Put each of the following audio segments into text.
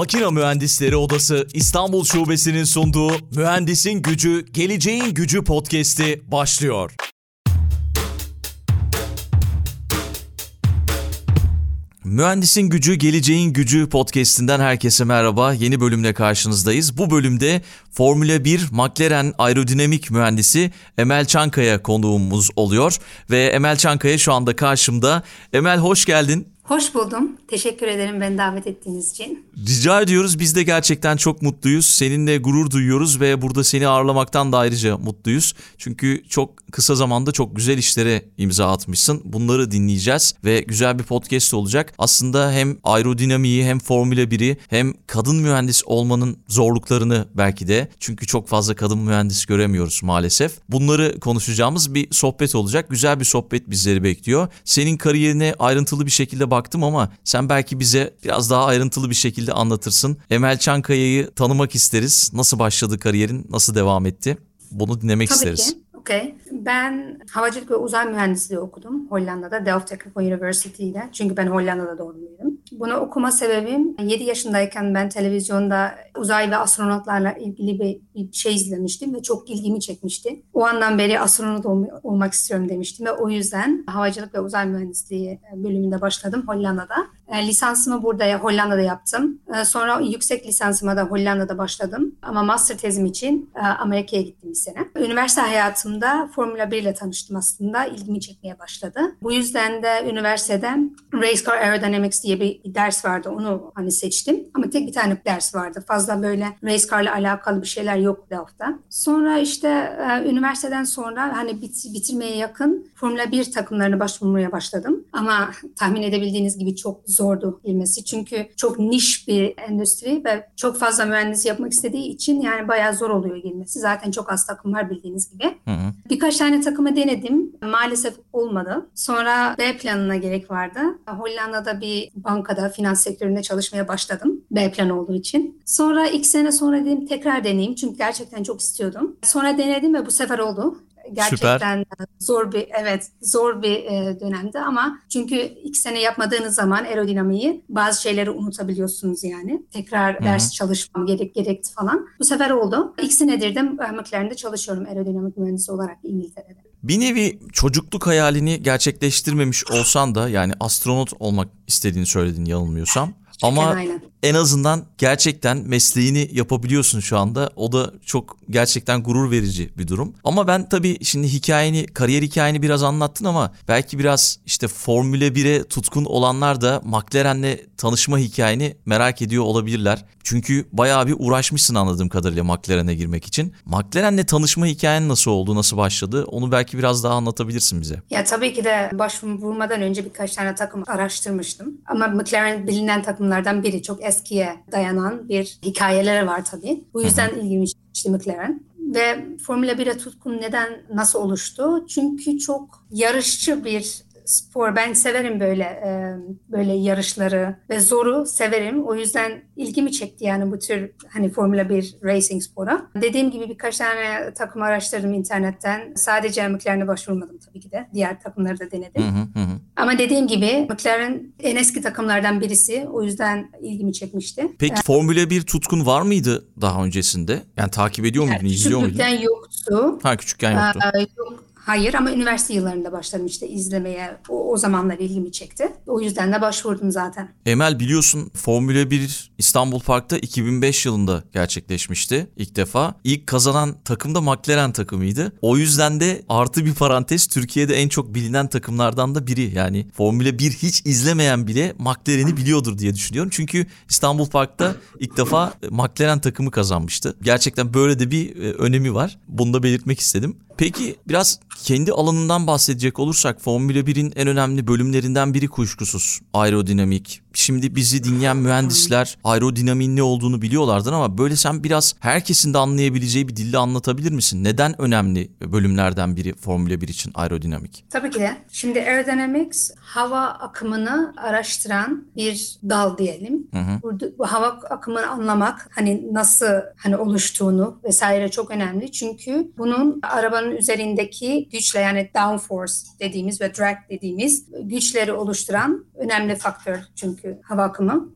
Makina Mühendisleri Odası İstanbul Şubesi'nin sunduğu Mühendisin Gücü, Geleceğin Gücü podcast'i başlıyor. Mühendisin Gücü, Geleceğin Gücü podcast'inden herkese merhaba. Yeni bölümle karşınızdayız. Bu bölümde Formula 1 McLaren aerodinamik mühendisi Emel Çankaya konuğumuz oluyor. Ve Emel Çankaya şu anda karşımda. Emel hoş geldin. Hoş buldum. Teşekkür ederim beni davet ettiğiniz için. Rica ediyoruz. Biz de gerçekten çok mutluyuz. Seninle gurur duyuyoruz ve burada seni ağırlamaktan da ayrıca mutluyuz. Çünkü çok kısa zamanda çok güzel işlere imza atmışsın. Bunları dinleyeceğiz ve güzel bir podcast olacak. Aslında hem aerodinamiği hem Formula 1'i hem kadın mühendis olmanın zorluklarını belki de çünkü çok fazla kadın mühendis göremiyoruz maalesef. Bunları konuşacağımız bir sohbet olacak. Güzel bir sohbet bizleri bekliyor. Senin kariyerine ayrıntılı bir şekilde baktım ama sen belki bize biraz daha ayrıntılı bir şekilde anlatırsın. Emel Çankaya'yı tanımak isteriz. Nasıl başladı kariyerin, nasıl devam etti? Bunu dinlemek Tabii isteriz. ki. Okay. Ben havacılık ve uzay mühendisliği okudum Hollanda'da Delft Technical University'de. Çünkü ben Hollanda'da doğumluyum. Bunu okuma sebebim 7 yaşındayken ben televizyonda uzay ve astronotlarla ilgili bir, şey izlemiştim ve çok ilgimi çekmişti. O andan beri astronot ol, olmak istiyorum demiştim ve o yüzden havacılık ve uzay mühendisliği bölümünde başladım Hollanda'da. E, lisansımı burada Hollanda'da yaptım. E, sonra yüksek lisansıma da Hollanda'da başladım. Ama master tezim için e, Amerika'ya gittim bir sene. Üniversite hayatımda Formula 1 ile tanıştım aslında. İlgimi çekmeye başladı. Bu yüzden de üniversitede Race Car Aerodynamics diye bir ders vardı. Onu hani seçtim. Ama tek bir tane ders vardı. Fazla böyle race car ile alakalı bir şeyler yok Delft'ta. Sonra işte e, üniversiteden sonra hani bit, bitirmeye yakın Formula 1 takımlarına başvurmaya başladım. Ama tahmin edebildiğiniz gibi çok zordu girmesi. Çünkü çok niş bir endüstri ve çok fazla mühendis yapmak istediği için yani bayağı zor oluyor girmesi. Zaten çok az takım var bildiğiniz gibi. Hı hı. Birkaç tane takımı denedim. Maalesef olmadı. Sonra B planına gerek vardı. Hollanda'da bir bankada, finans sektöründe çalışmaya başladım. B planı olduğu için. Sonra iki sene sonra dedim tekrar deneyeyim. Çünkü gerçekten çok istiyordum. Sonra denedim ve bu sefer oldu gerçekten Süper. zor bir evet zor bir e, dönemdi ama çünkü iki sene yapmadığınız zaman aerodinamiği bazı şeyleri unutabiliyorsunuz yani. Tekrar Hı-hı. ders çalışmam gerek gerekti falan. Bu sefer oldu. İki senedir de McLaren'de çalışıyorum aerodinamik mühendisi olarak İngiltere'de. Bir nevi çocukluk hayalini gerçekleştirmemiş olsan da yani astronot olmak istediğini söyledin yanılmıyorsam. Ama aynen. En azından gerçekten mesleğini yapabiliyorsun şu anda. O da çok gerçekten gurur verici bir durum. Ama ben tabii şimdi hikayeni, kariyer hikayeni biraz anlattın ama belki biraz işte Formula 1'e tutkun olanlar da McLaren'le tanışma hikayeni merak ediyor olabilirler. Çünkü bayağı bir uğraşmışsın anladığım kadarıyla McLaren'e girmek için. McLaren'le tanışma hikayen nasıl oldu, nasıl başladı? Onu belki biraz daha anlatabilirsin bize. Ya tabii ki de başvurmadan önce birkaç tane takım araştırmıştım. Ama McLaren bilinen takımlardan biri. Çok eskiye dayanan bir hikayeleri var tabii. Bu yüzden ilgimi çekmişti McLaren. Ve Formula 1'e tutkun neden, nasıl oluştu? Çünkü çok yarışçı bir spor. Ben severim böyle e, böyle yarışları ve zoru severim. O yüzden ilgimi çekti yani bu tür hani Formula 1 racing spora. Dediğim gibi birkaç tane takım araştırdım internetten. Sadece McLaren'e başvurmadım tabii ki de. Diğer takımları da denedim. Hı hı hı. Ama dediğim gibi McLaren en eski takımlardan birisi. O yüzden ilgimi çekmişti. Peki yani, Formula 1 tutkun var mıydı daha öncesinde? Yani takip ediyor muydun, yani izliyor muydun? Küçükken yoktu. Ha küçükken yoktu. Aa, yok Hayır ama üniversite yıllarında başladım işte izlemeye. O, o zamanlar ilgimi çekti. O yüzden de başvurdum zaten. Emel biliyorsun Formula 1 İstanbul Park'ta 2005 yılında gerçekleşmişti ilk defa. İlk kazanan takım da McLaren takımıydı. O yüzden de artı bir parantez Türkiye'de en çok bilinen takımlardan da biri. Yani Formula 1 hiç izlemeyen bile McLaren'i biliyordur diye düşünüyorum. Çünkü İstanbul Park'ta ilk defa McLaren takımı kazanmıştı. Gerçekten böyle de bir e, önemi var. Bunu da belirtmek istedim. Peki biraz kendi alanından bahsedecek olursak Formula 1'in en önemli bölümlerinden biri kuşkusuz aerodinamik. Şimdi bizi dinleyen mühendisler aerodinamiğin ne olduğunu biliyorlardır ama böyle sen biraz herkesin de anlayabileceği bir dille anlatabilir misin? Neden önemli bölümlerden biri Formula 1 için aerodinamik? Tabii ki. Şimdi aerodynamics hava akımını araştıran bir dal diyelim. Hı hı. Burada, bu hava akımını anlamak hani nasıl hani oluştuğunu vesaire çok önemli. Çünkü bunun arabanın arabanın üzerindeki güçle yani downforce dediğimiz ve drag dediğimiz güçleri oluşturan önemli faktör çünkü hava akımı.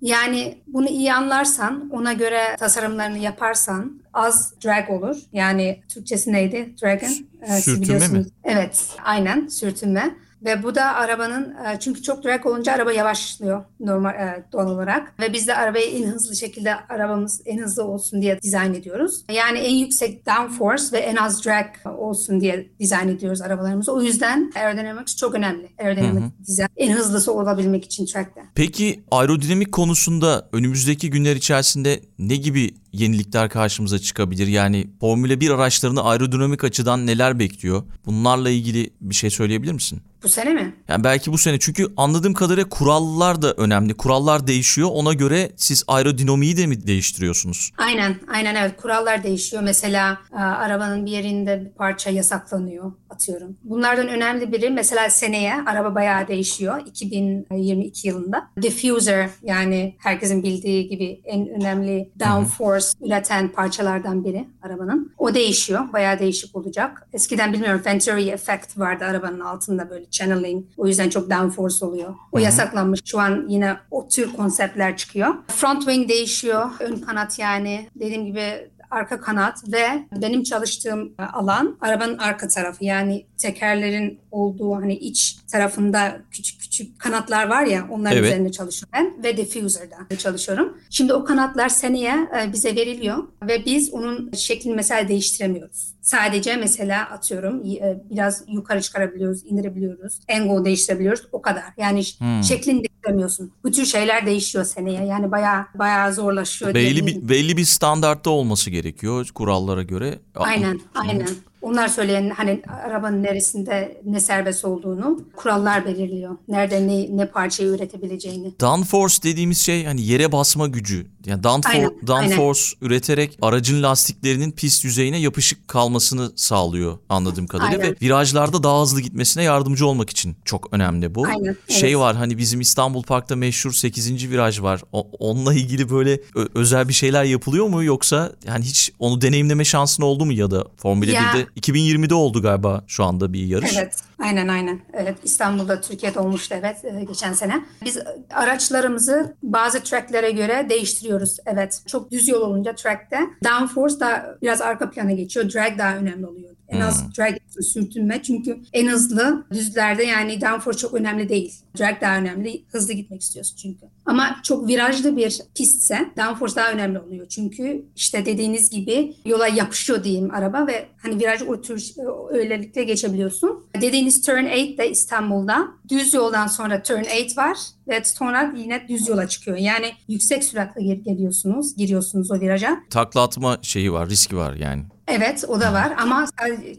Yani bunu iyi anlarsan, ona göre tasarımlarını yaparsan az drag olur. Yani Türkçesi neydi? Dragon. Ee, Sürtünme mi? Evet, aynen sürtünme. Ve bu da arabanın e, çünkü çok drag olunca araba yavaşlıyor normal e, doğal olarak ve biz de arabayı en hızlı şekilde arabamız en hızlı olsun diye dizayn ediyoruz. Yani en yüksek downforce ve en az drag olsun diye dizayn ediyoruz arabalarımızı. O yüzden aerodynamics çok önemli. Aerodynamic dizayn en hızlısı olabilmek için track'te. Peki aerodinamik konusunda önümüzdeki günler içerisinde ne gibi yenilikler karşımıza çıkabilir? Yani Formula 1 araçlarını aerodinamik açıdan neler bekliyor? Bunlarla ilgili bir şey söyleyebilir misin? Bu sene mi? Yani belki bu sene çünkü anladığım kadarıyla kurallar da önemli. Kurallar değişiyor. Ona göre siz aerodinamiği de mi değiştiriyorsunuz? Aynen, aynen evet. Kurallar değişiyor. Mesela e, arabanın bir yerinde bir parça yasaklanıyor, atıyorum. Bunlardan önemli biri mesela seneye araba bayağı değişiyor. 2022 yılında. Diffuser yani herkesin bildiği gibi en önemli downforce üreten parçalardan biri arabanın. O değişiyor. Bayağı değişik olacak. Eskiden bilmiyorum Venturi effect vardı arabanın altında böyle channeling. O yüzden çok downforce oluyor. O yasaklanmış. Şu an yine o tür konseptler çıkıyor. Front wing değişiyor. Ön kanat yani dediğim gibi arka kanat ve benim çalıştığım alan arabanın arka tarafı yani tekerlerin olduğu hani iç tarafında küçük küçük kanatlar var ya onların Evet. üzerinde çalışıyorum ben ve diffuser'da çalışıyorum. Şimdi o kanatlar seneye e, bize veriliyor ve biz onun şeklini mesela değiştiremiyoruz. Sadece mesela atıyorum e, biraz yukarı çıkarabiliyoruz, indirebiliyoruz, angle değiştirebiliyoruz o kadar. Yani Hmm. şeklini değiştiremiyorsun. Bu tür şeyler değişiyor seneye. Yani bayağı bayağı zorlaşıyor. Belli bir belli bir standartta olması gerekiyor kurallara göre. Aynen, aynen. Onlar söyleyen hani arabanın neresinde ne serbest olduğunu kurallar belirliyor. Nerede ne, ne parçayı üretebileceğini. Downforce dediğimiz şey hani yere basma gücü. Yani downfor- Aynen, downforce üreterek aracın lastiklerinin pist yüzeyine yapışık kalmasını sağlıyor anladığım kadarıyla Aynen. ve virajlarda daha hızlı gitmesine yardımcı olmak için çok önemli bu. Aynen, Şey evet. var hani bizim İstanbul Park'ta meşhur 8. viraj var. O- onunla ilgili böyle özel bir şeyler yapılıyor mu yoksa yani hiç onu deneyimleme şansın oldu mu ya da Formula Ya- 1'de 2020'de oldu galiba şu anda bir yarış. Evet, aynen aynen. Evet, İstanbul'da, Türkiye'de olmuştu evet e, geçen sene. Biz araçlarımızı bazı tracklere göre değiştiriyoruz. Evet, çok düz yol olunca trackte downforce da biraz arka plana geçiyor. Drag daha önemli oluyor. En az drag sürtünme çünkü en hızlı düzlerde yani downforce çok önemli değil. Drag daha önemli. Hızlı gitmek istiyorsun çünkü. Ama çok virajlı bir pistse downforce daha önemli oluyor. Çünkü işte dediğiniz gibi yola yapışıyor diyeyim araba ve hani viraj o tür öylelikle geçebiliyorsun. Dediğiniz turn 8 de İstanbul'da düz yoldan sonra turn 8 var ve sonra yine düz yola çıkıyor. Yani yüksek süratle gel- geliyorsunuz, giriyorsunuz o viraja. Takla atma şeyi var, riski var yani. Evet o da var ama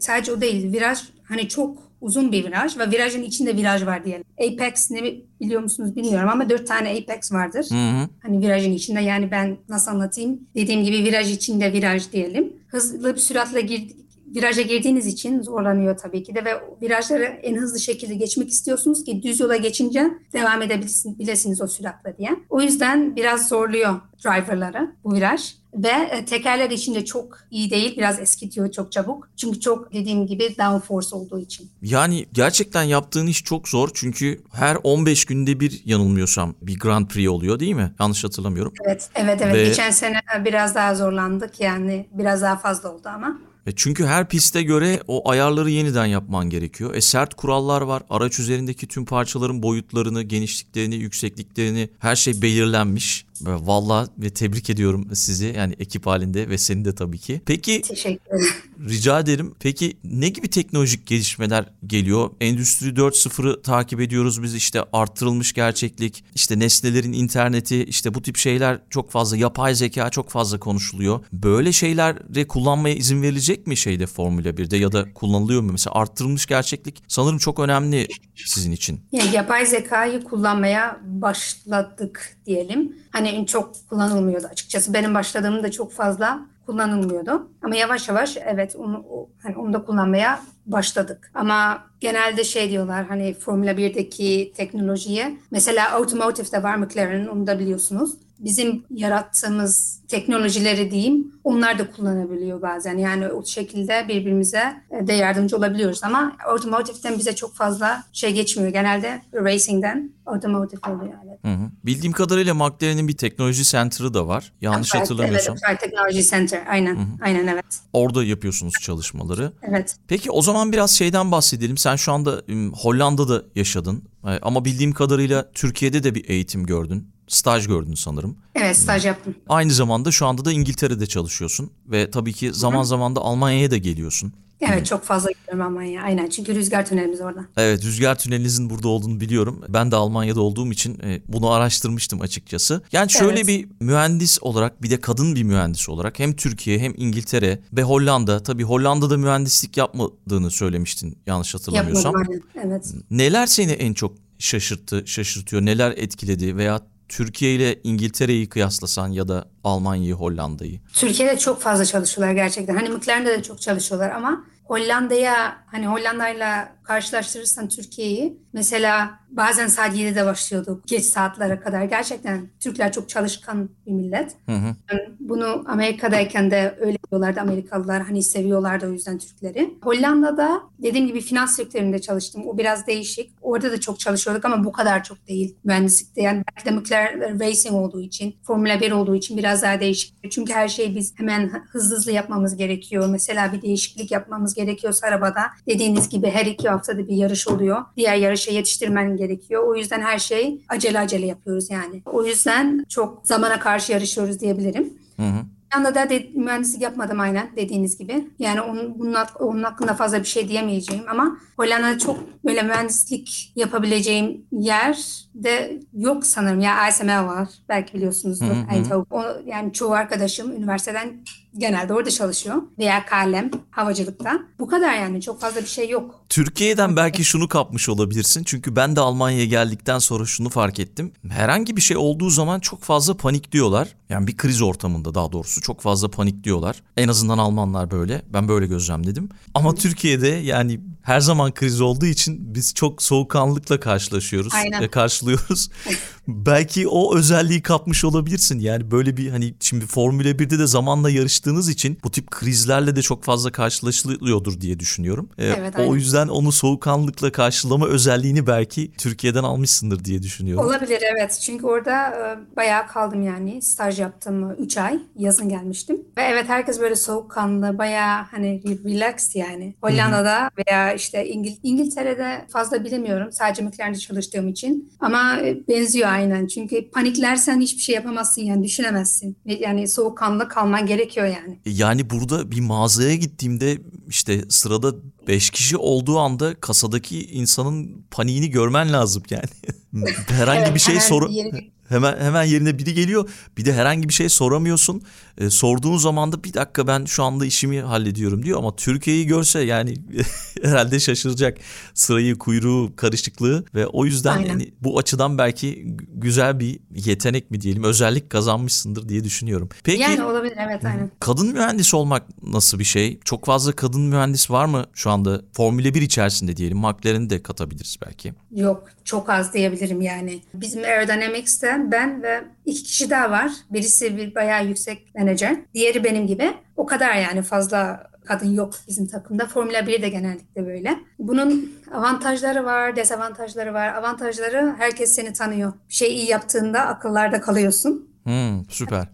sadece, o değil. Viraj hani çok uzun bir viraj ve virajın içinde viraj var diyelim. Apex ne biliyor musunuz bilmiyorum ama dört tane Apex vardır. Hı hı. Hani virajın içinde yani ben nasıl anlatayım? Dediğim gibi viraj içinde viraj diyelim. Hızlı bir süratle gir, viraja girdiğiniz için zorlanıyor tabii ki de ve virajları en hızlı şekilde geçmek istiyorsunuz ki düz yola geçince devam edebilirsiniz o süratle diye. O yüzden biraz zorluyor driverları bu viraj. Ve e, tekerler içinde çok iyi değil. Biraz eskitiyor çok çabuk. Çünkü çok dediğim gibi downforce olduğu için. Yani gerçekten yaptığın iş çok zor çünkü her 15 günde bir yanılmıyorsam bir Grand Prix oluyor değil mi? Yanlış hatırlamıyorum. Evet, evet, evet. Ve- Geçen sene biraz daha zorlandık. Yani biraz daha fazla oldu ama. E çünkü her piste göre o ayarları yeniden yapman gerekiyor. E sert kurallar var. Araç üzerindeki tüm parçaların boyutlarını, genişliklerini, yüksekliklerini her şey belirlenmiş. Ve Vallahi ve tebrik ediyorum sizi yani ekip halinde ve seni de tabii ki. Peki Teşekkür ederim. Rica ederim. Peki ne gibi teknolojik gelişmeler geliyor? Endüstri 4.0'ı takip ediyoruz biz işte arttırılmış gerçeklik, işte nesnelerin interneti, işte bu tip şeyler çok fazla yapay zeka çok fazla konuşuluyor. Böyle şeyleri kullanmaya izin verilecek mi şeyde Formula 1'de ya da kullanılıyor mu? Mesela arttırılmış gerçeklik sanırım çok önemli sizin için. Yani yapay zekayı kullanmaya başladık diyelim. Hani çok kullanılmıyordu açıkçası. Benim başladığımda çok fazla kullanılmıyordu. Ama yavaş yavaş evet onu hani onu da kullanmaya başladık. Ama genelde şey diyorlar hani Formula 1'deki teknolojiye mesela automotive'de var McLaren'in onu da biliyorsunuz. Bizim yarattığımız teknolojileri diyeyim onlar da kullanabiliyor bazen. Yani o şekilde birbirimize e, de yardımcı olabiliyoruz ama otomotivden bize çok fazla şey geçmiyor. Genelde racing'den otomotiv oluyor. Evet. Hı hı. Bildiğim kadarıyla McLaren'in bir teknoloji center'ı da var. Yanlış Evet, hatırlamıyorsam. Evet, Technology Center. Aynen. Aynen evet. Orada yapıyorsunuz çalışmaları. Evet. Peki o zaman biraz şeyden bahsedelim. Sen şu anda Hollanda'da yaşadın. E, Ama bildiğim kadarıyla Türkiye'de de bir eğitim gördün. Staj gördün sanırım. Evet staj yaptım. Aynı zamanda şu anda da İngiltere'de çalışıyorsun. Ve tabii ki zaman zaman da Almanya'ya da geliyorsun. Evet çok fazla gidiyorum Almanya'ya. Aynen çünkü rüzgar tünelimiz orada. Evet rüzgar tünelinizin burada olduğunu biliyorum. Ben de Almanya'da olduğum için e, bunu araştırmıştım açıkçası. Yani şöyle Evet. bir mühendis olarak bir de kadın bir mühendis olarak hem Türkiye hem İngiltere ve Hollanda tabii Hollanda'da mühendislik yapmadığını söylemiştin yanlış hatırlamıyorsam. Yapmadım. Evet. Neler seni en çok şaşırttı, şaşırtıyor, neler etkiledi veya Türkiye ile İngiltere'yi kıyaslasan ya da Almanya'yı, Hollanda'yı. Türkiye'de çok fazla çalışıyorlar gerçekten. Hani McLaren'de de çok çalışıyorlar ama Hollanda'ya hani Hollanda'yla karşılaştırırsan Türkiye'yi mesela bazen saat 7'de başlıyorduk geç saatlere kadar. Gerçekten Türkler çok çalışkan bir millet. Hı hı. Bunu Amerika'dayken de öyle diyorlardı Amerikalılar hani seviyorlardı o yüzden Türkleri. Hollanda'da dediğim gibi finans sektöründe çalıştım. O biraz değişik. Orada da çok çalışıyorduk ama bu kadar çok değil mühendislikte. Yani belki de McLaren Racing olduğu için, Formula 1 olduğu için biraz daha değişik. Çünkü her şeyi biz hemen hızlı hızlı yapmamız gerekiyor. Mesela bir değişiklik yapmamız gerekiyorsa arabada dediğiniz gibi her iki haftada bir yarış oluyor. Diğer yarışa yetiştirmen gerekiyor. O yüzden her şey acele acele yapıyoruz yani. O yüzden çok zamana karşı yarışıyoruz diyebilirim. Hı hı. Hollanda'da de, mühendislik yapmadım aynen dediğiniz gibi. Yani onun, bunun, onun hakkında fazla bir şey diyemeyeceğim ama Hollanda'da çok böyle mühendislik yapabileceğim yer de yok sanırım. Ya ASML var. Belki biliyorsunuzdur. Hı hı. O, yani çoğu arkadaşım üniversiteden genelde orada çalışıyor. Veya KLM havacılıkta. Bu kadar yani. Çok fazla bir şey yok. Türkiye'den belki şunu kapmış olabilirsin. Çünkü ben de Almanya'ya geldikten sonra şunu fark ettim. Herhangi bir şey olduğu zaman çok fazla panikliyorlar. Yani bir kriz ortamında daha doğrusu çok fazla panikliyorlar. En azından Almanlar böyle. Ben böyle gözlemledim. Ama Türkiye'de yani her zaman kriz olduğu için biz çok soğukkanlılıkla karşılaşıyoruz. Aynen. ve karşılıyoruz. belki o özelliği kapmış olabilirsin. Yani böyle bir hani şimdi Formula 1'de de zamanla yarıştığınız için bu tip krizlerle de çok fazla karşılaşılıyordur diye düşünüyorum. Ee, Evet, o yüzden onu soğukkanlılıkla karşılama özelliğini belki Türkiye'den almışsındır diye düşünüyorum. Olabilir evet. Çünkü orada e, bayağı kaldım yani. Staj yaptım 3 ay. Yazın gelmiştim. Ve evet herkes böyle soğukkanlı, bayağı hani re- relaxed yani. Hollanda'da veya işte İngil İngiltere'de fazla bilemiyorum. Sadece McLaren'de çalıştığım için. Ama e, benziyor aynen. Çünkü paniklersen hiçbir şey yapamazsın yani düşünemezsin. Yani soğukkanlı kalman gerekiyor yani. Yani burada bir mağazaya gittiğimde işte sırada 5 kişi olduğu anda kasadaki insanın paniğini görmen lazım yani. herhangi Evet, bir şey hemen sor yeni- hemen hemen yerine biri geliyor. Bir de herhangi bir şey soramıyorsun. E, sorduğun zaman da bir dakika ben şu anda işimi hallediyorum diyor ama Türkiye'yi görse yani herhalde şaşıracak sırayı, kuyruğu, karışıklığı ve o yüzden Aynen. yani bu açıdan belki güzel bir yetenek mi diyelim, özellik kazanmışsındır diye düşünüyorum. Peki Yani olabilir evet aynen. Kadın mühendis olmak nasıl bir şey? Çok fazla kadın mühendis var mı şu anda? Formula 1 içerisinde diyelim. McLaren'i de katabiliriz belki. Yok çok az diyebilirim yani. Bizim Aerodynamics'te ben ve iki kişi daha var. Birisi bir bayağı yüksek menajer. Diğeri benim gibi. O kadar yani fazla kadın yok bizim takımda. Formula 1 de genellikle böyle. Bunun avantajları var, dezavantajları var. Avantajları herkes seni tanıyor. Bir şey iyi yaptığında akıllarda kalıyorsun. Hmm, süper.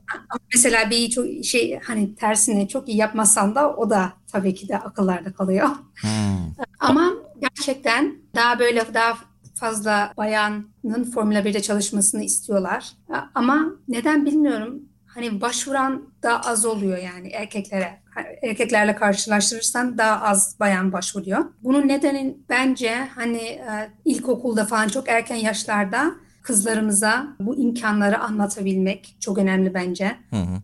Mesela bir çok şey hani tersine çok iyi yapmazsan da o da tabii ki de akıllarda kalıyor. Hmm. Ama gerçekten daha böyle daha fazla bayanın Formula 1'de çalışmasını istiyorlar. Ama neden bilmiyorum. Hani başvuran daha az oluyor yani erkeklere. Erkeklerle karşılaştırırsan daha az bayan başvuruyor. Bunun nedeni bence hani e, ilkokulda falan çok erken yaşlarda kızlarımıza bu imkanları anlatabilmek çok önemli bence. Hı hı.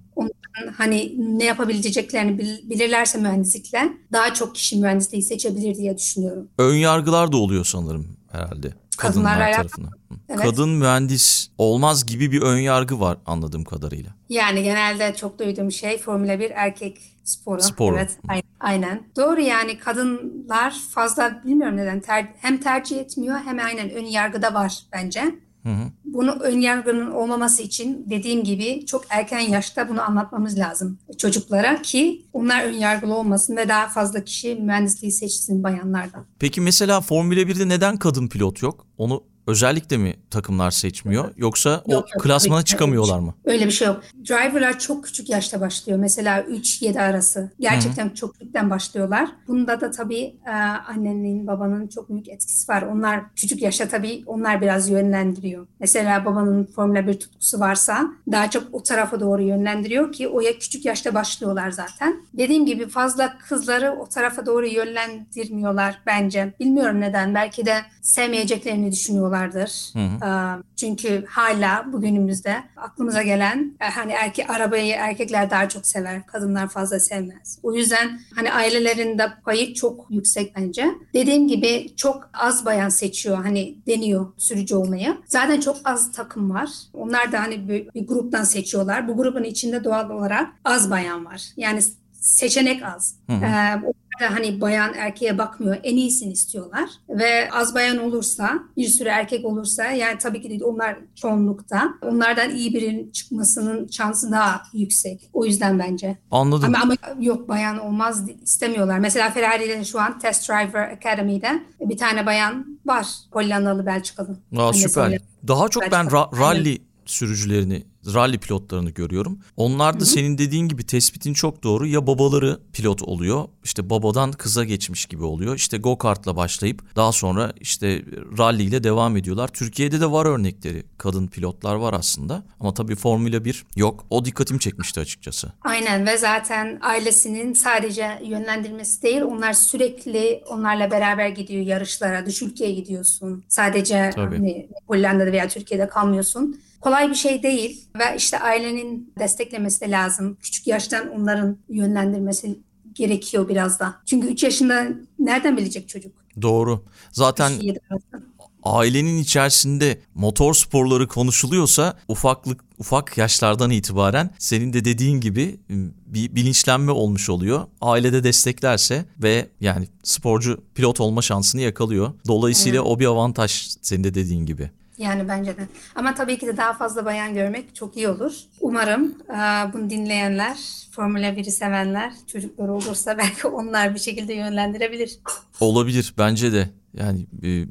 Hani ne yapabileceklerini bil- bilirlerse mühendislikle daha çok kişi mühendisliği seçebilir diye düşünüyorum. Ön yargılar da oluyor sanırım herhalde. Kadınlar tarafından. Hı. Evet. Kadın mühendis olmaz gibi bir ön yargı var anladığım kadarıyla. Yani genelde çok duyduğum şey Formula 1 erkek sporu. Sporu. Evet, ay- aynen. Doğru yani kadınlar fazla bilmiyorum neden ter- hem tercih etmiyor hem aynen ön yargı da var bence. Hı hı. bunu önyargının olmaması için dediğim gibi çok erken yaşta bunu anlatmamız lazım çocuklara ki onlar önyargılı olmasın ve daha fazla kişi mühendisliği seçsin bayanlardan. Peki mesela Formula 1'de neden kadın pilot yok? Onu özellikle mi takımlar seçmiyor yoksa Yok, o yok, klasmana ki. çıkamıyorlar mı? Öyle bir şey yok. Driverlar çok küçük yaşta başlıyor. Mesela 3-7 arası. Gerçekten çok küçükten başlıyorlar. Bunda da tabii e, annenin, babanın çok büyük etkisi var. Onlar küçük yaşta tabii onlar biraz yönlendiriyor. Mesela babanın Formula 1 tutkusu varsa daha çok o tarafa doğru yönlendiriyor ki o ya küçük yaşta başlıyorlar zaten. Dediğim gibi fazla kızları o tarafa doğru yönlendirmiyorlar bence. Bilmiyorum neden. Belki de sevmeyeceklerini düşünüyorlardır. Hı hı. Çünkü hala bugünümüzde aklımıza gelen e, hani erkek arabayı erkekler daha çok sever, kadınlar fazla sevmez. O yüzden hani ailelerinde payı çok yüksek bence. Dediğim gibi çok az bayan seçiyor hani deniyor sürücü olmayı. Zaten çok az takım var. Onlar da hani bir, bir gruptan seçiyorlar. Bu grubun içinde doğal olarak az bayan var. Yani seçenek az. Hı hı. Ee, hani bayan erkeğe bakmıyor. En iyisini istiyorlar. Ve az bayan olursa, bir sürü erkek olursa yani tabii ki de onlar çoğunlukta. Onlardan iyi birinin çıkmasının şansı daha yüksek. O yüzden bence. Anladım. Ama, ama yok bayan olmaz istemiyorlar. Mesela Ferrari'de şu an Test Driver Academy'de bir tane bayan var. Hollandalı Belçikalı. Aa, Annesi süper. Daha çok ben Belçika. ra- rally sürücülerini, rally pilotlarını görüyorum. Onlar da senin dediğin gibi tespitin çok doğru. Ya babaları pilot oluyor. işte babadan kıza geçmiş gibi oluyor. İşte go-kartla başlayıp daha sonra işte rally ile devam ediyorlar. Türkiye'de de var örnekleri. Kadın pilotlar var aslında. Ama tabii Formula 1 yok. O dikkatimi çekmişti açıkçası. Aynen ve zaten ailesinin sadece yönlendirmesi değil, onlar sürekli onlarla beraber gidiyor yarışlara. Dış ülkeye gidiyorsun. Sadece Tabii. hani Hollanda'da veya Türkiye'de kalmıyorsun. Kolay bir şey değil ve işte ailenin desteklemesi de lazım. Küçük yaştan onların yönlendirmesi gerekiyor biraz da. Çünkü 3 yaşında nereden bilecek çocuk? Doğru. Zaten 7 arası. ailenin içerisinde motor sporları konuşuluyorsa ufaklık ufak yaşlardan itibaren senin de dediğin gibi bir bilinçlenme olmuş oluyor. Ailede desteklerse ve yani sporcu pilot olma şansını yakalıyor. Dolayısıyla o bir avantaj senin de dediğin gibi. Yani bence de. Ama tabii ki de daha fazla bayan görmek çok iyi olur. Umarım e, bunu dinleyenler, Formula 1'i sevenler, çocukları olursa belki onlar bir şekilde yönlendirebilir. Olabilir bence de. Yani e,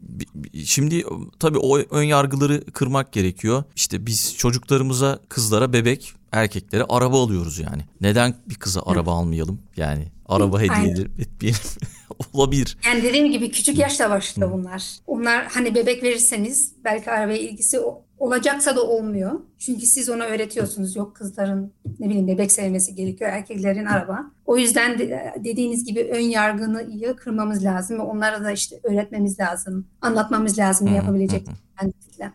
şimdi tabii o ön yargıları kırmak gerekiyor. İşte biz çocuklarımıza, kızlara bebek, erkeklere araba alıyoruz yani. Neden bir kıza araba almayalım? Yani araba hediye edip etmeyelim. Olabilir. Yani dediğim gibi küçük yaşta başlıyor bunlar. Onlar hani bebek verirseniz belki arabaya ilgisi olacaksa da olmuyor. Çünkü siz ona öğretiyorsunuz. Yok kızların ne bileyim bebek sevmesi gerekiyor, erkeklerin araba. O yüzden de- dediğiniz gibi ön yargını iyi kırmamız lazım ve onlara da işte öğretmemiz lazım, anlatmamız lazım ne yapabilecek.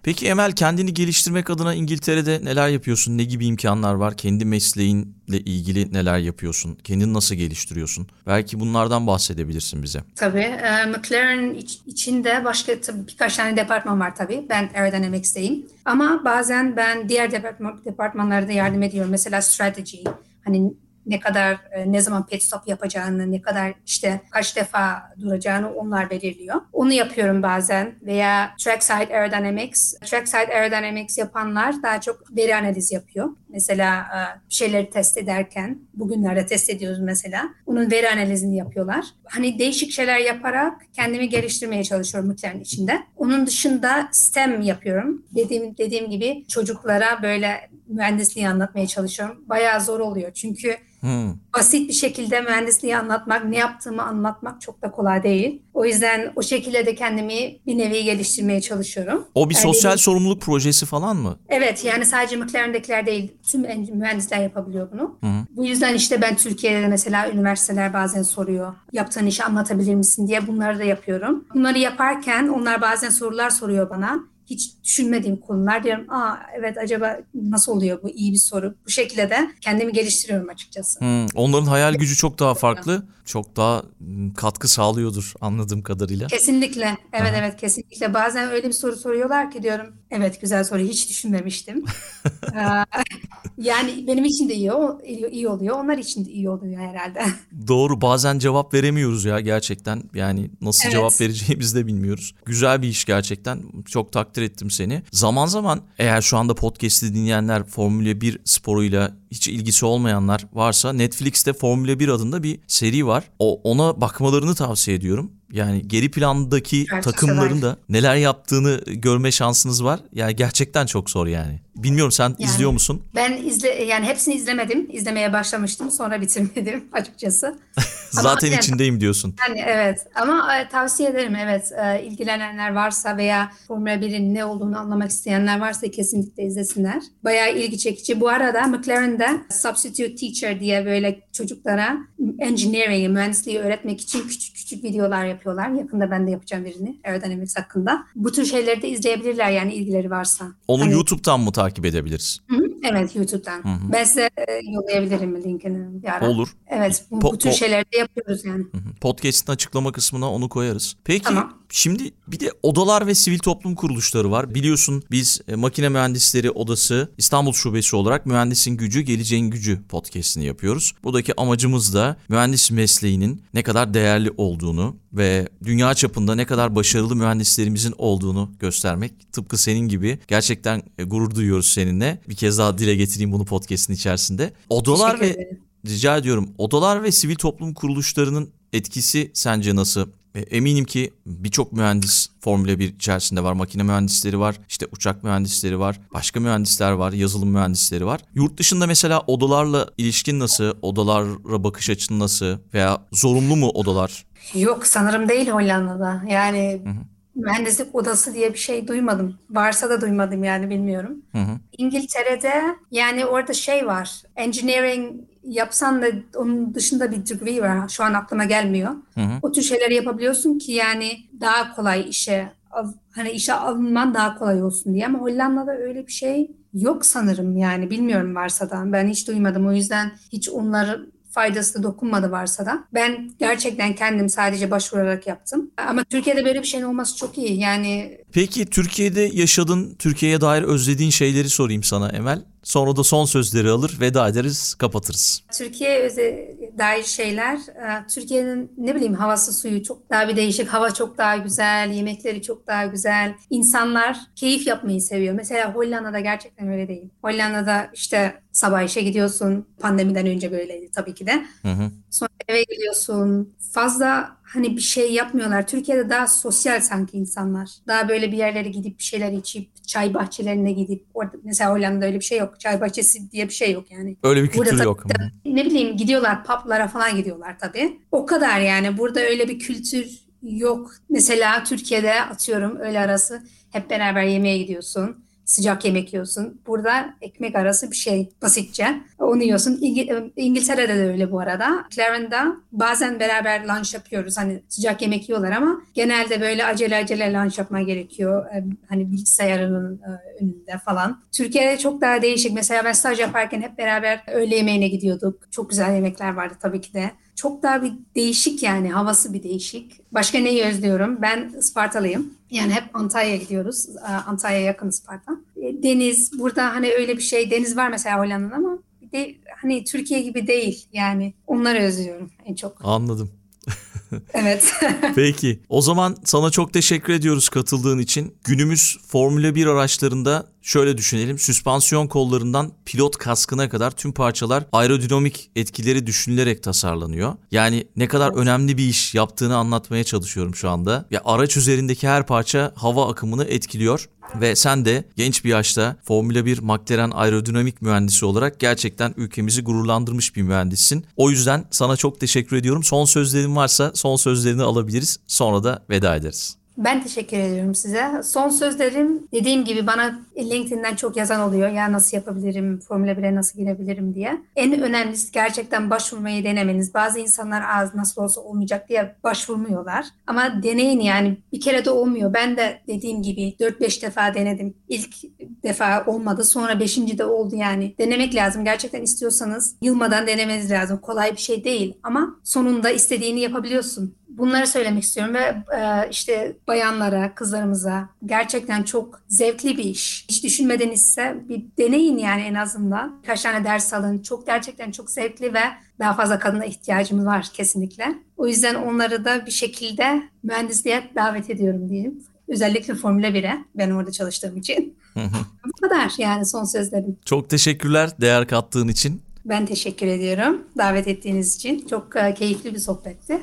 Peki Emel kendini geliştirmek adına İngiltere'de neler yapıyorsun? Ne gibi imkanlar var? Kendi mesleğinle ilgili neler yapıyorsun? Kendini nasıl geliştiriyorsun? Belki bunlardan bahsedebilirsin bize. Tabii. E, McLaren iç- içinde başka tabii birkaç tane departman var tabii. Ben Aerodynamics'teyim. Ama bazen ben diğer departman, departmanlarda yardım ediyorum. Mesela strategy. Hani ne kadar e, ne zaman pit stop yapacağını, ne kadar işte kaç defa duracağını onlar belirliyor. Onu yapıyorum bazen veya trackside aerodynamics. Trackside aerodynamics yapanlar daha çok veri analizi yapıyor. Mesela e, bir şeyleri test ederken bugünlerde test ediyoruz mesela. Onun veri analizini yapıyorlar. Hani değişik şeyler yaparak kendimi geliştirmeye çalışıyorum McLaren içinde. Onun dışında STEM yapıyorum. Dediğim dediğim gibi çocuklara böyle mühendisliği anlatmaya çalışıyorum. Bayağı zor oluyor çünkü Hmm. basit bir şekilde mühendisliği anlatmak, ne yaptığımı anlatmak çok da kolay değil. O yüzden o şekilde de kendimi bir nevi geliştirmeye çalışıyorum. O bir Yani sosyal dediğim- sorumluluk projesi falan mı? Evet yani sadece McLaren'dekiler değil tüm en- mühendisler yapabiliyor bunu. Hı hı. Bu yüzden işte ben Türkiye'de de mesela üniversiteler bazen soruyor. Yaptığın işi anlatabilir misin diye bunları da yapıyorum. Bunları yaparken onlar bazen sorular soruyor bana. Hiç düşünmediğim konular diyorum. Aa evet acaba nasıl oluyor bu iyi bir soru. Bu şekilde de kendimi geliştiriyorum açıkçası. Hmm, Onların hayal gücü çok daha farklı. Çok daha hmm, katkı sağlıyordur anladığım kadarıyla. Kesinlikle. Evet Aha. evet kesinlikle. Bazen öyle bir soru soruyorlar ki diyorum. Evet güzel soru hiç düşünmemiştim. Yani benim için de iyi, iyi oluyor. Onlar için de iyi oluyor herhalde. Doğru bazen cevap veremiyoruz ya gerçekten. Yani nasıl Evet. cevap vereceğimizi de bilmiyoruz. Güzel bir iş gerçekten. Çok takdir takdir ettim seni. Zaman zaman eğer şu anda podcast'i dinleyenler Formula 1 sporuyla hiç ilgisi olmayanlar varsa Netflix'te Formula 1 adında bir seri var. O ona bakmalarını tavsiye ediyorum. Yani geri plandaki Gerçekten takımların da neler yaptığını görme şansınız var. Yani gerçekten çok zor yani. Bilmiyorum sen Yani- izliyor musun? Ben izle yani hepsini izlemedim. İzlemeye başlamıştım. Sonra bitirmedim açıkçası. Zaten aynen. içindeyim diyorsun. Yani evet ama e, tavsiye ederim evet E, ilgilenenler varsa veya Formula 1'in ne olduğunu anlamak isteyenler varsa kesinlikle izlesinler. Bayağı ilgi çekici. Bu arada McLaren'de substitute teacher diye böyle çocuklara engineering, mühendisliği öğretmek için küçük küçük videolar yapıyorlar. Yakında ben de yapacağım birini aerodynamics hakkında. Bu tür şeyleri de izleyebilirler yani ilgileri varsa. Onu Hani- YouTube'dan mı takip edebiliriz? Evet YouTube'dan. Ben size e, yollayabilirim linkini bir ara. Olur. Evet bu, Po- bu tür po- şeyleri de yapıyoruz yani. Hı hı. Podcast'in açıklama kısmına onu koyarız. Peki Tamam. şimdi bir de odalar ve sivil toplum kuruluşları var. Biliyorsun biz e, Makine Mühendisleri Odası İstanbul Şubesi olarak Mühendisin Gücü Geleceğin Gücü podcast'ini yapıyoruz. Buradaki amacımız da mühendis mesleğinin ne kadar değerli olduğunu ve dünya çapında ne kadar başarılı mühendislerimizin olduğunu göstermek. Tıpkı senin gibi gerçekten e, gurur duyuyoruz seninle. Bir kez daha dile getireyim bunu podcast'in içerisinde. Odalar ve. Rica ediyorum. Odalar ve sivil toplum kuruluşlarının etkisi sence nasıl? E, Eminim ki birçok mühendis Formula 1 içerisinde var. Makine mühendisleri var, işte uçak mühendisleri var, başka mühendisler var, yazılım mühendisleri var. Yurt dışında mesela odalarla ilişkin nasıl? Odalara bakış açın nasıl? Veya zorunlu mu odalar? Yok sanırım değil Hollanda'da. Yani mühendislik odası diye bir şey duymadım. Varsa da duymadım yani bilmiyorum. Hı hı. İngiltere'de yani orada şey var. Engineering yapsan da onun dışında bir degree var. Şu an aklıma gelmiyor. Hı hı. O tür şeyleri yapabiliyorsun ki yani daha kolay işe hani işe alınman daha kolay olsun diye ama Hollanda'da öyle bir şey yok sanırım yani bilmiyorum varsa da ben hiç duymadım o yüzden hiç onların faydası da dokunmadı varsa da. Ben gerçekten kendim sadece başvurarak yaptım. Ama Türkiye'de böyle bir şeyin olması çok iyi. Yani Peki Türkiye'de yaşadın, Türkiye'ye dair özlediğin şeyleri sorayım sana Emel. Sonra da son sözleri alır, veda ederiz, kapatırız. Türkiye dair şeyler, e, Türkiye'nin ne bileyim havası suyu çok daha bir değişik, hava çok daha güzel, yemekleri çok daha güzel, insanlar keyif yapmayı seviyor. Mesela Hollanda'da gerçekten öyle değil. Hollanda'da işte sabah işe gidiyorsun, pandemiden önce böyleydi tabii ki de. Hı hı. Sonra eve geliyorsun. Fazla hani bir şey yapmıyorlar. Türkiye'de daha sosyal sanki insanlar. Daha böyle bir yerlere gidip bir şeyler içip çay bahçelerine gidip orada mesela Hollanda'da öyle bir şey yok. Çay bahçesi diye bir şey yok yani. Öyle bir kültür yok. Hı. ne bileyim gidiyorlar publara falan gidiyorlar tabii. O kadar yani burada öyle bir kültür yok. Mesela Türkiye'de atıyorum öğle arası hep beraber yemeğe gidiyorsun. Sıcak yemek yiyorsun. Burada ekmek arası bir şey basitçe. Onu yiyorsun. İngi- İngiltere'de de öyle bu arada. Claren'da bazen beraber lunch yapıyoruz. Hani sıcak yemek yiyorlar ama genelde böyle acele acele lunch yapma gerekiyor. Ee, Hani bilgisayarının e, önünde falan. Türkiye'de çok daha değişik. Mesela ben staj yaparken hep beraber öğle yemeğine gidiyorduk. Çok güzel yemekler vardı tabii ki de. Çok daha bir değişik yani havası bir değişik. Başka neyi özlüyorum? Ben Ispartalıyım. Yani hep Antalya'ya gidiyoruz. Ee, Antalya'ya yakın Isparta. E, Deniz burada hani öyle bir şey deniz var mesela Hollanda'da ama bir de hani Türkiye gibi değil yani. Onları özlüyorum en çok. Anladım. Evet. Peki. O zaman sana çok teşekkür ediyoruz katıldığın için. Günümüz Formula 1 araçlarında şöyle düşünelim. Süspansiyon kollarından pilot kaskına kadar tüm parçalar aerodinamik etkileri düşünülerek tasarlanıyor. Yani ne kadar önemli bir iş yaptığını anlatmaya çalışıyorum şu anda. Ya araç üzerindeki her parça hava akımını etkiliyor. Ve sen de genç bir yaşta Formula 1 McLaren aerodinamik mühendisi olarak gerçekten ülkemizi gururlandırmış bir mühendissin. O yüzden sana çok teşekkür ediyorum. Son sözlerin varsa son sözlerini alabiliriz. Sonra da veda ederiz. Ben teşekkür ediyorum size. Son sözlerim dediğim gibi bana LinkedIn'den çok yazan oluyor. Ya nasıl yapabilirim, Formula 1'e nasıl girebilirim diye. En önemlisi gerçekten başvurmayı denemeniz. Bazı insanlar az nasıl olsa olmayacak diye başvurmuyorlar. Ama deneyin yani bir kere de olmuyor. Ben de dediğim gibi 4-5 defa denedim. İlk defa olmadı sonra 5. de oldu yani. Denemek lazım. Gerçekten istiyorsanız yılmadan denemeniz lazım. Kolay bir şey değil ama sonunda istediğini yapabiliyorsun. Bunları söylemek istiyorum ve e, işte bayanlara, kızlarımıza gerçekten çok zevkli bir iş. Hiç düşünmeden ise bir deneyin yani en azından. Birkaç tane ders alın. Çok gerçekten çok zevkli ve daha fazla kadına ihtiyacımız var kesinlikle. O yüzden onları da bir şekilde mühendisliğe davet ediyorum diyeyim. Özellikle Formula 1'e ben orada çalıştığım için. Bu kadar yani son sözlerim. Çok teşekkürler değer kattığın için. Ben teşekkür ediyorum davet ettiğiniz için. Çok e, keyifli bir sohbetti.